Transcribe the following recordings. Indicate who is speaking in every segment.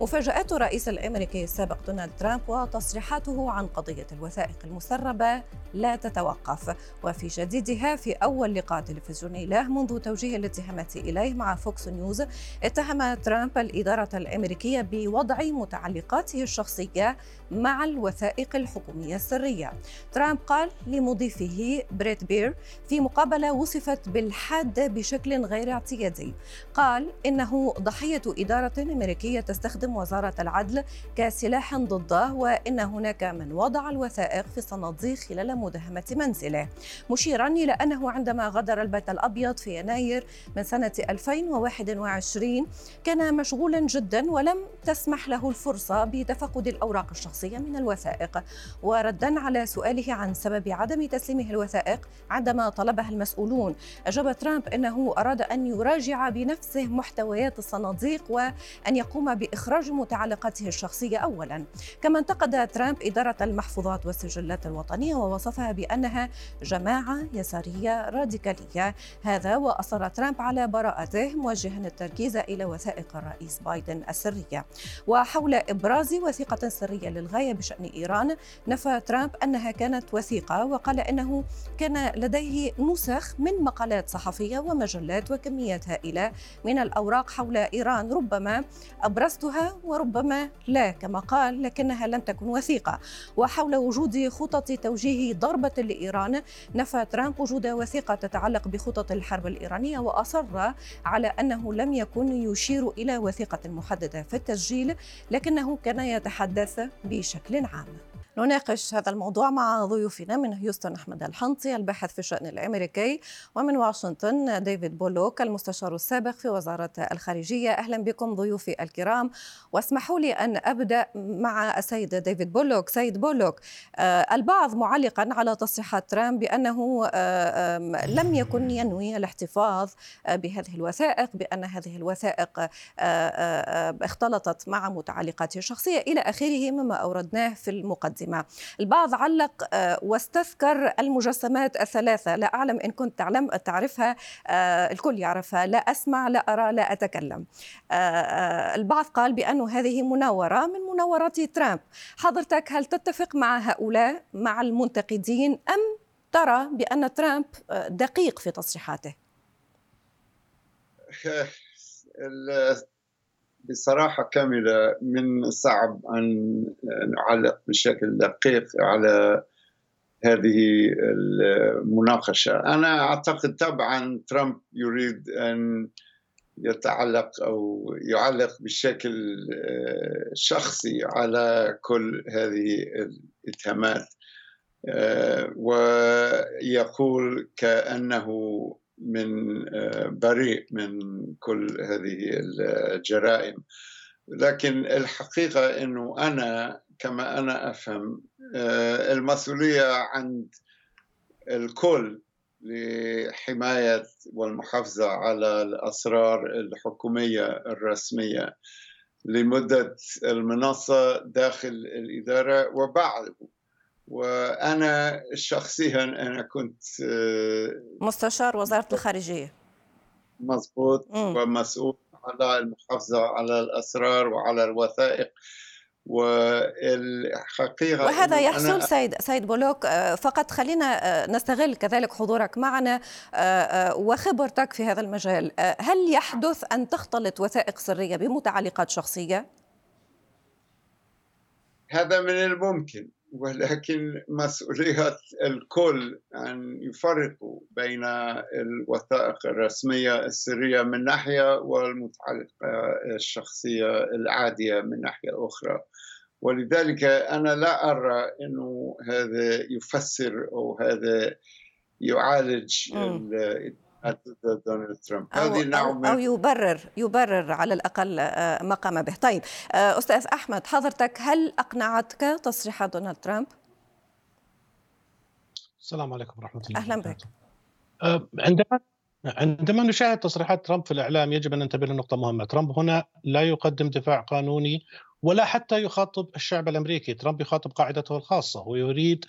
Speaker 1: مفاجآت الرئيس الأمريكي السابق دونالد ترامب وتصريحاته عن قضية الوثائق المسربة لا تتوقف وفي جديدها في أول لقاء تلفزيوني له منذ توجيه الاتهامات إليه مع فوكس نيوز اتهم ترامب الإدارة الأمريكية بوضع متعلقاته الشخصية مع الوثائق الحكومية السرية. ترامب قال لمضيفه بريت بير في مقابلة وصفت بالحاده بشكل غير اعتيادي. قال إنه ضحية إدارة أمريكية تستخدم تستخدم وزارة العدل كسلاح ضده وإن هناك من وضع الوثائق في صناديق خلال مداهمة منزله. مشيرا إلى أنه عندما غادر البيت الأبيض في يناير من سنة 2021 كان مشغولا جدا ولم تسمح له الفرصة بتفقد الأوراق الشخصية من الوثائق. وردا على سؤاله عن سبب عدم تسليمه الوثائق عندما طلبها المسؤولون أجاب ترامب أنه أراد أن يراجع بنفسه محتويات الصناديق وأن يقوم بإخراج إخراج متعلقاته الشخصية أولا. كما انتقد ترامب إدارة المحفوظات والسجلات الوطنية ووصفها بأنها جماعة يسارية راديكالية. هذا وأصر ترامب على براءته موجها التركيز إلى وثائق الرئيس بايدن السرية. وحول إبراز وثيقة سرية للغاية بشأن إيران نفى ترامب أنها كانت وثيقة وقال أنه كان لديه نسخ من مقالات صحفية ومجلات وكميات هائلة من الأوراق حول إيران. ربما أبرزتها وربما لا كما قال لكنها لم تكن وثيقة. وحول وجود خطط توجيه ضربة لإيران نفى ترامب وجود وثيقة تتعلق بخطط الحرب الإيرانية وأصر على أنه لم يكن يشير إلى وثيقة محددة في التسجيل لكنه كان يتحدث بشكل عام. نناقش هذا الموضوع مع ضيوفنا من هيوستن أحمد الحنطي الباحث في الشأن الأمريكي ومن واشنطن ديفيد بولوك المستشار السابق في وزارة الخارجية. أهلا بكم ضيوفي الكرام. واسمحوا لي أن أبدأ مع السيد ديفيد بولوك. سيد بولوك آه البعض معلقا على تصريحات ترامب بأنه آه لم يكن ينوي الاحتفاظ بهذه الوثائق بأن هذه الوثائق آه، اختلطت مع متعلقاته الشخصية. إلى آخره مما أوردناه في المقدمة. القادمة البعض علق آه، واستذكر المجسمات الثلاثة. لا أعلم إن كنت تعلم تعرفها آه، الكل يعرفها. لا أسمع لا أرى لا أتكلم. آه، البعض قال بأن هذه مناورة من مناورات ترامب. حضرتك هل تتفق مع هؤلاء مع المنتقدين أم ترى بأن ترامب دقيق في تصريحاته؟
Speaker 2: بصراحة كاملة من الصعب أن نعلق بشكل دقيق على هذه المناقشة. أنا أعتقد طبعا ترامب يريد أن يتعلق أو يعلق بشكل شخصي على كل هذه الاتهامات ويقول كأنه من آه، بريء من كل هذه الجرائم. لكن الحقيقة أنه أنا كما أنا أفهم آه، المسؤولية عند الكل لحماية والمحافظة على الأسرار الحكومية الرسمية لمدة المنصة داخل الإدارة وبعد وأنا شخصيا أنا كنت
Speaker 1: آه، مستشار وزارة الخارجية.
Speaker 2: مضبوط ومسؤول على المحافظة على الأسرار وعلى الوثائق.
Speaker 1: والحقيقة وهذا يحصل سيد سيد بولوك. آه، فقط خلينا آه، نستغل كذلك حضورك معنا وخبرتك في هذا المجال. هل يحدث أن تختلط وثائق سرية بمتعلقات شخصية؟
Speaker 2: هذا من الممكن ولكن مسؤولية الكل أن يفرقوا بين الوثائق الرسمية السرية من ناحية والمتعلقة الشخصية العادية من ناحية أخرى. ولذلك أنا لا أرى أنه هذا يفسر أو هذا يعالج ضد
Speaker 1: دونالد ترامب هذه نوع أو, أو يبرر يبرر على الأقل آه، ما قام به. طيب آه، أستاذ أحمد حضرتك هل أقنعتك تصريحات دونالد ترامب؟
Speaker 3: السلام عليكم ورحمة الله
Speaker 1: أهلا بك.
Speaker 3: آه، عندما عندما نشاهد تصريحات ترامب في الإعلام يجب أن ننتبه لنقطة مهمة. ترامب هنا لا يقدم دفاع قانوني ولا حتى يخاطب الشعب الأمريكي، ترامب يخاطب قاعدته الخاصة ويريد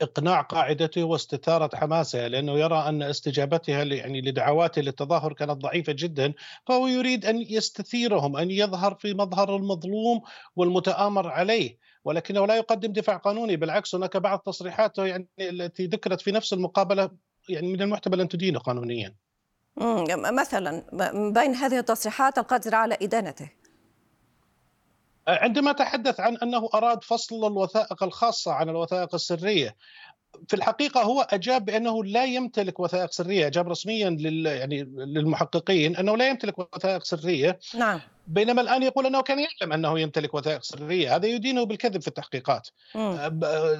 Speaker 3: إقناع قاعدته واستثارة حماسها لأنه يرى أن استجابتها يعني لدعواته للتظاهر كانت ضعيفة جدا، فهو يريد أن يستثيرهم أن يظهر في مظهر المظلوم والمتآمر عليه، ولكنه لا يقدم دفاع قانوني، بالعكس هناك بعض تصريحاته يعني التي ذكرت في نفس المقابلة يعني من المحتمل أن تدينه قانونيا.
Speaker 1: مثلا بين هذه التصريحات القادرة على إدانته.
Speaker 3: عندما تحدث عن أنه أراد فصل الوثائق الخاصة عن الوثائق السرية في الحقيقة هو أجاب بأنه لا يمتلك وثائق سرية أجاب رسميا لل يعني للمحققين أنه لا يمتلك وثائق سرية.
Speaker 1: نعم.
Speaker 3: بينما الآن يقول أنه كان يعلم أنه يمتلك وثائق سرية هذا يدينه بالكذب في التحقيقات. م.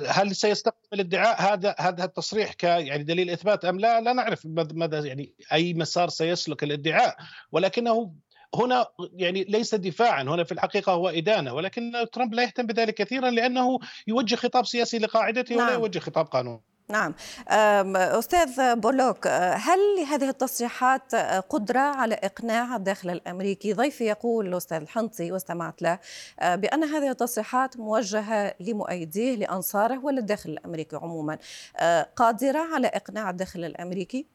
Speaker 3: هل سيستقبل الادعاء؟ هذا هذا التصريح ك يعني دليل إثبات أم لا؟ لا نعرف ماذا يعني أي مسار سيسلك الادعاء ولكنه هنا يعني ليس دفاعا هنا في الحقيقة هو إدانة ولكن ترامب لا يهتم بذلك كثيرا لأنه يوجه خطاب سياسي لقاعدته نعم. ولا يوجه خطاب قانوني
Speaker 1: نعم أستاذ بولوك هل لهذه التصريحات قدرة على إقناع الداخل الأمريكي ضيفي يقول الأستاذ الحنطي واستمعت له بأن هذه التصريحات موجهة لمؤيديه لأنصاره وللداخل الأمريكي عموما قادرة على إقناع الداخل الأمريكي؟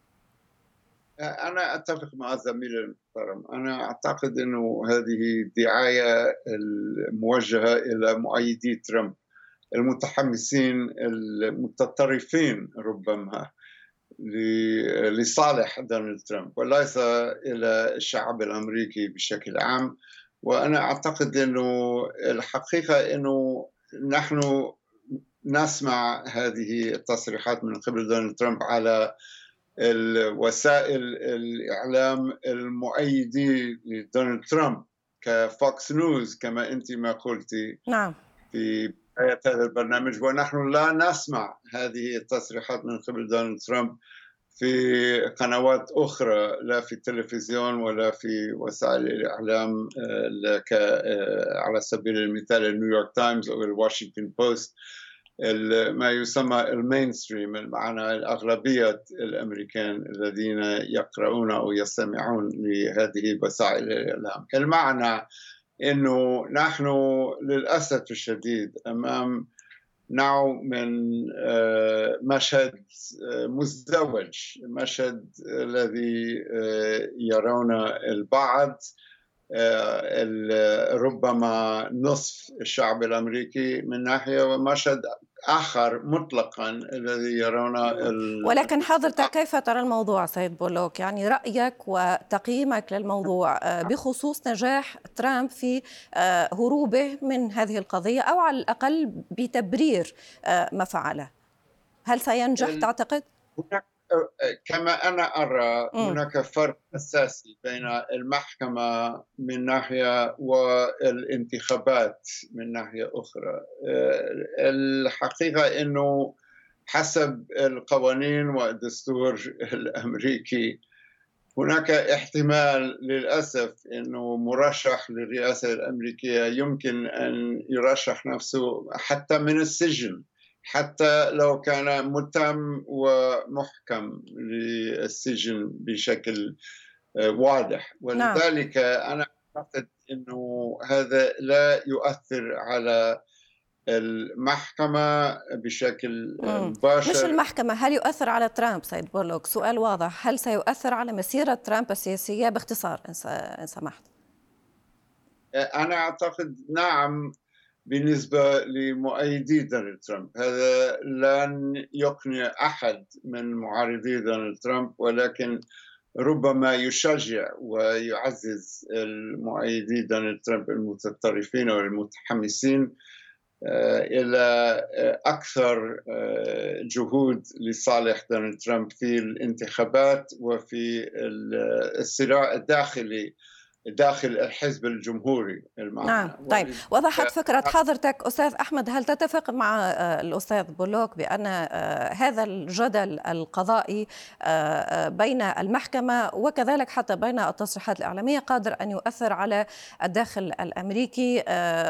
Speaker 2: أنا أتفق مع زميلي المحترم. أنا أعتقد أنه هذه دعاية الموجهة إلى مؤيدي ترامب. المتحمسين المتطرفين ربما لصالح دونالد ترامب وليس إلى الشعب الأمريكي بشكل عام. وأنا أعتقد أنه الحقيقة أنه نحن نسمع هذه التصريحات من قبل دونالد ترامب على الوسائل الإعلام المؤيدي لدونالد ترامب كفوكس نيوز كما أنت ما قلتي.
Speaker 1: نعم.
Speaker 2: في بداية هذا البرنامج. ونحن لا نسمع هذه التصريحات من قبل دونالد ترامب في قنوات أخرى لا في التلفزيون ولا في وسائل الإعلام آه، آه، على سبيل المثال النيويورك تايمز أو الواشنطن بوست. ما يسمى ال mainstream معنى الأغلبية الأمريكان الذين يقرؤون أو يستمعون لهذه وسائل الإعلام. المعنى أنه نحن للأسف الشديد أمام نوع من آه، مشهد آه، مزدوج مشهد الذي آه، يرون البعض ربما نصف الشعب الأمريكي من ناحية ومشهد آخر مطلقا الذي يرون ال...
Speaker 1: ولكن حضرتك كيف ترى الموضوع سيد بولوك؟ يعني رأيك وتقييمك للموضوع آه، بخصوص نجاح ترامب في آه، هروبه من هذه القضية أو على الأقل بتبرير آه، ما فعله؟ هل سينجح تعتقد؟
Speaker 2: هناك كما أنا أرى هناك فرق أساسي بين المحكمة من ناحية والانتخابات من ناحية أخرى. الحقيقة إنه حسب القوانين والدستور الأمريكي هناك احتمال للأسف إنه مرشح للرئاسة الأمريكية يمكن أن يرشح نفسه حتى من السجن. حتى لو كان متهم ومحكم للسجن بشكل آه، واضح. نعم. ولذلك أنا أعتقد أنه هذا لا يؤثر على المحكمة بشكل مباشر.
Speaker 1: مش المحكمة هل يؤثر على ترامب؟ سيد بولوك سؤال واضح. هل سيؤثر على مسيرة ترامب السياسية؟ باختصار إن سمحت.
Speaker 2: أنا أعتقد نعم بالنسبة لمؤيدي دونالد ترامب. هذا لن يقنع أحد من معارضي دونالد ترامب ولكن ربما يشجع ويعزز المؤيدي دونالد ترامب المتطرفين والمتحمسين آه، إلى آه، أكثر آه، جهود لصالح دونالد ترامب في الانتخابات وفي الصراع الداخلي داخل الحزب الجمهوري
Speaker 1: المعنى نعم طيب وضحت فكرة حضرتك أستاذ أحمد هل تتفق مع آه، الأستاذ بولوك بأن آه، هذا الجدل القضائي آه، بين المحكمة وكذلك حتى بين التصريحات الإعلامية قادر أن يؤثر على الداخل الأمريكي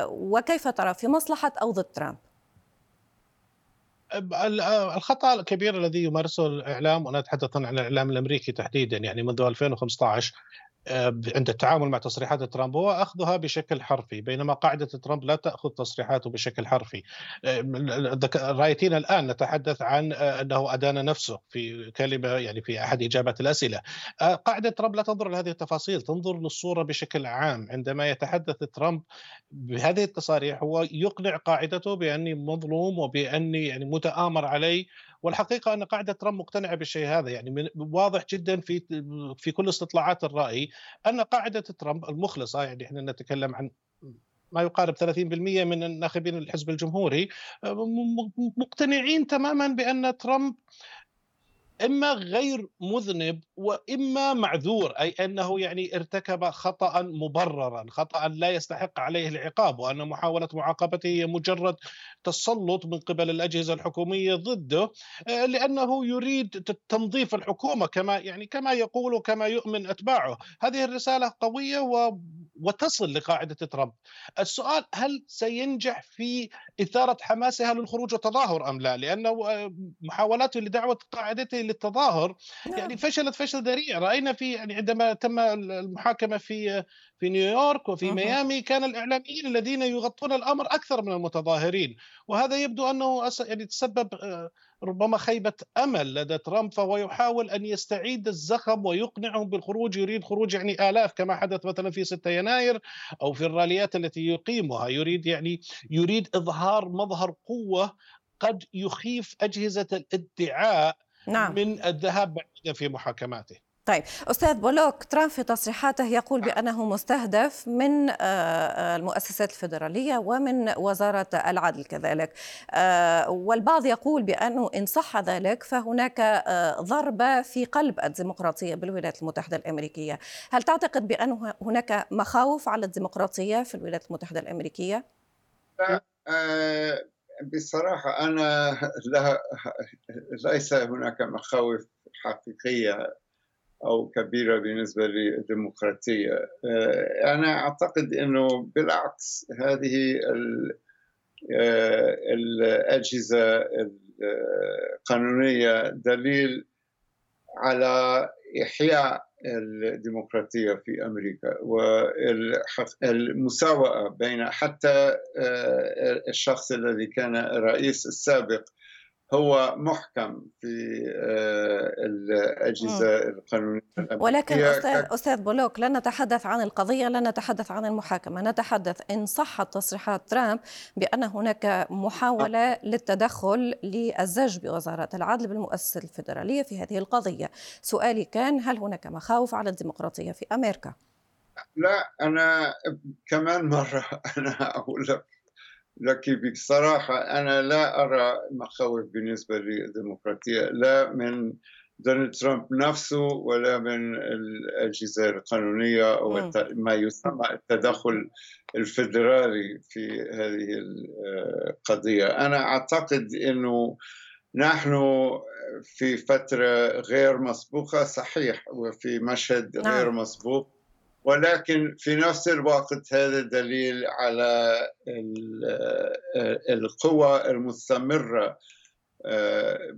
Speaker 1: وكيف ترى في مصلحة أو ضد ترامب؟
Speaker 3: الخطأ الكبير الذي يمارسه الإعلام وأنا اتحدث عن الإعلام الأمريكي تحديدا يعني منذ 2015 آه، عند التعامل مع تصريحات ترامب هو أخذها بشكل حرفي بينما قاعدة ترامب لا تأخذ تصريحاته بشكل حرفي. آه، رايتين الآن نتحدث عن آه، أنه أدان نفسه في كلمة يعني في أحد إجابات الأسئلة. قاعدة ترامب لا تنظر لهذه التفاصيل تنظر للصورة بشكل عام. عندما يتحدث ترامب بهذه التصاريح هو يقنع قاعدته بأني مظلوم وبأني يعني متآمر علي والحقيقة أن قاعدة ترامب مقتنعة بالشيء هذا يعني من واضح جدا في في كل استطلاعات الرأي أن قاعدة ترامب المخلصة يعني إحنا نتكلم عن ما يقارب 30% من الناخبين الحزب الجمهوري مقتنعين تماما بأن ترامب إما غير مذنب وإما معذور أي أنه يعني ارتكب خطأ مبررا خطأ لا يستحق عليه العقاب وأن محاولة معاقبته هي مجرد تسلط من قبل الأجهزة الحكومية ضده آه، لأنه يريد تنظيف الحكومة كما يعني كما يقول وكما يؤمن أتباعه. هذه الرسالة قوية و وتصل لقاعدة ترامب. السؤال هل سينجح في إثارة حماسها للخروج والتظاهر أم لا؟ لأنه آه، محاولاته لدعوة قاعدته للتظاهر نعم. يعني فشلت فشل ذريع. رأينا في يعني عندما تم المحاكمة في في نيويورك وفي ميامي كان الإعلاميين الذين يغطون الأمر أكثر من المتظاهرين. وهذا يبدو أنه يعني تسبب آه، ربما خيبة أمل لدى ترامب فهو يحاول أن يستعيد الزخم ويقنعهم بالخروج يريد خروج يعني آلاف كما حدث مثلا في 6 يناير أو في الراليات التي يقيمها يريد يعني يريد إظهار مظهر قوة قد يخيف أجهزة الادعاء نعم. من الذهاب بعيدا في محاكماته
Speaker 1: طيب أستاذ بولوك ترامب في تصريحاته يقول بأنه مستهدف من آه، آه، المؤسسات الفيدرالية ومن وزارة العدل كذلك. آه، والبعض يقول بأنه إن صح ذلك فهناك ضربة في قلب الديمقراطية بالولايات المتحدة الأمريكية. هل تعتقد بان هناك مخاوف على الديمقراطية في الولايات المتحدة الأمريكية؟
Speaker 2: بصراحة أنا لا ليس هناك مخاوف حقيقية أو كبيرة بالنسبة للديمقراطية. آه، أنا أعتقد أنه بالعكس هذه آه، الأجهزة القانونية دليل على إحياء الديمقراطية في أمريكا والمساواة بين حتى آه، الشخص الذي كان الرئيس السابق هو محكم في آه، الأجهزة القانونية
Speaker 1: ولكن أستاذ, أستاذ بولوك لا نتحدث عن القضية لا نتحدث عن المحاكمة. نتحدث إن صحت تصريحات ترامب بأن هناك محاولة للتدخل للزج بوزارة العدل بالمؤسسة الفيدرالية في هذه القضية. سؤالي كان هل هناك مخاوف على الديمقراطية في أمريكا؟
Speaker 2: لا أنا كمان مرة أنا أقول لك لكن بصراحة أنا لا أرى مخاوف بالنسبة للديمقراطية لا من دونالد ترامب نفسه ولا من الأجهزة القانونية أو ما يسمى التدخل الفيدرالي في هذه القضية أنا أعتقد أنه نحن في فترة غير مسبوقة صحيح وفي مشهد نعم. غير مسبوق ولكن في نفس الوقت هذا دليل على القوة المستمرة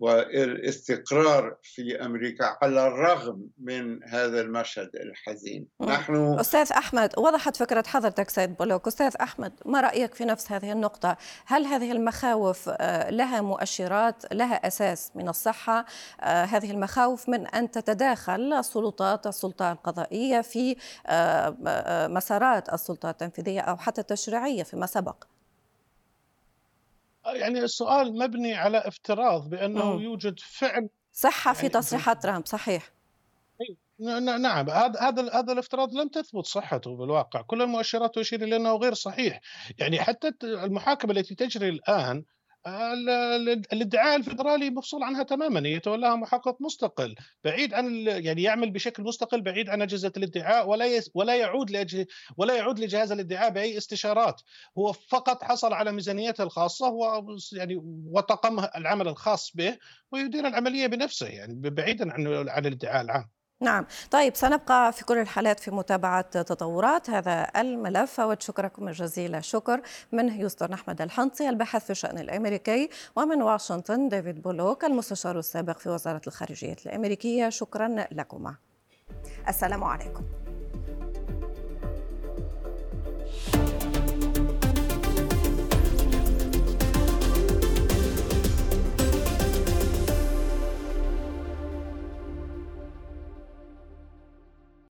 Speaker 2: والاستقرار في أمريكا على الرغم من هذا المشهد الحزين.
Speaker 1: نحن أستاذ أحمد وضحت فكرة حضرتك سيد بولوك أستاذ أحمد ما رأيك في نفس هذه النقطة؟ هل هذه المخاوف آه، لها مؤشرات لها أساس من الصحة؟ آه، هذه المخاوف من أن تتداخل السلطات السلطة القضائية في مسارات السلطة التنفيذية أو حتى التشريعية فيما سبق.
Speaker 3: يعني السؤال مبني على افتراض بأنه م. يوجد فعل
Speaker 1: صحة في يعني تصريحات ترامب صحيح.
Speaker 3: نعم هذا هذا هذا الافتراض لم تثبت صحته بالواقع. كل المؤشرات تشير إلى أنه غير صحيح. يعني حتى المحاكمه التي تجري الآن الادعاء الفدرالي مفصول عنها تماما يتولاها محقق مستقل بعيد عن يعني يعمل بشكل مستقل بعيد عن أجهزة الادعاء ولا ولا يعود ولا يعود لجهاز الادعاء بأي استشارات هو فقط حصل على ميزانيته الخاصة و يعني وتقم العمل الخاص به ويدير العملية بنفسه يعني بعيدا عن عن الادعاء العام.
Speaker 1: نعم. طيب سنبقى في كل الحالات في متابعة تطورات. هذا الملف أود شكركم جزيل الشكر من هيوستن أحمد الحنطي الباحث في الشأن الأمريكي ومن واشنطن ديفيد بولوك المستشار السابق في وزارة الخارجية الأمريكية. شكرا لكما. السلام عليكم.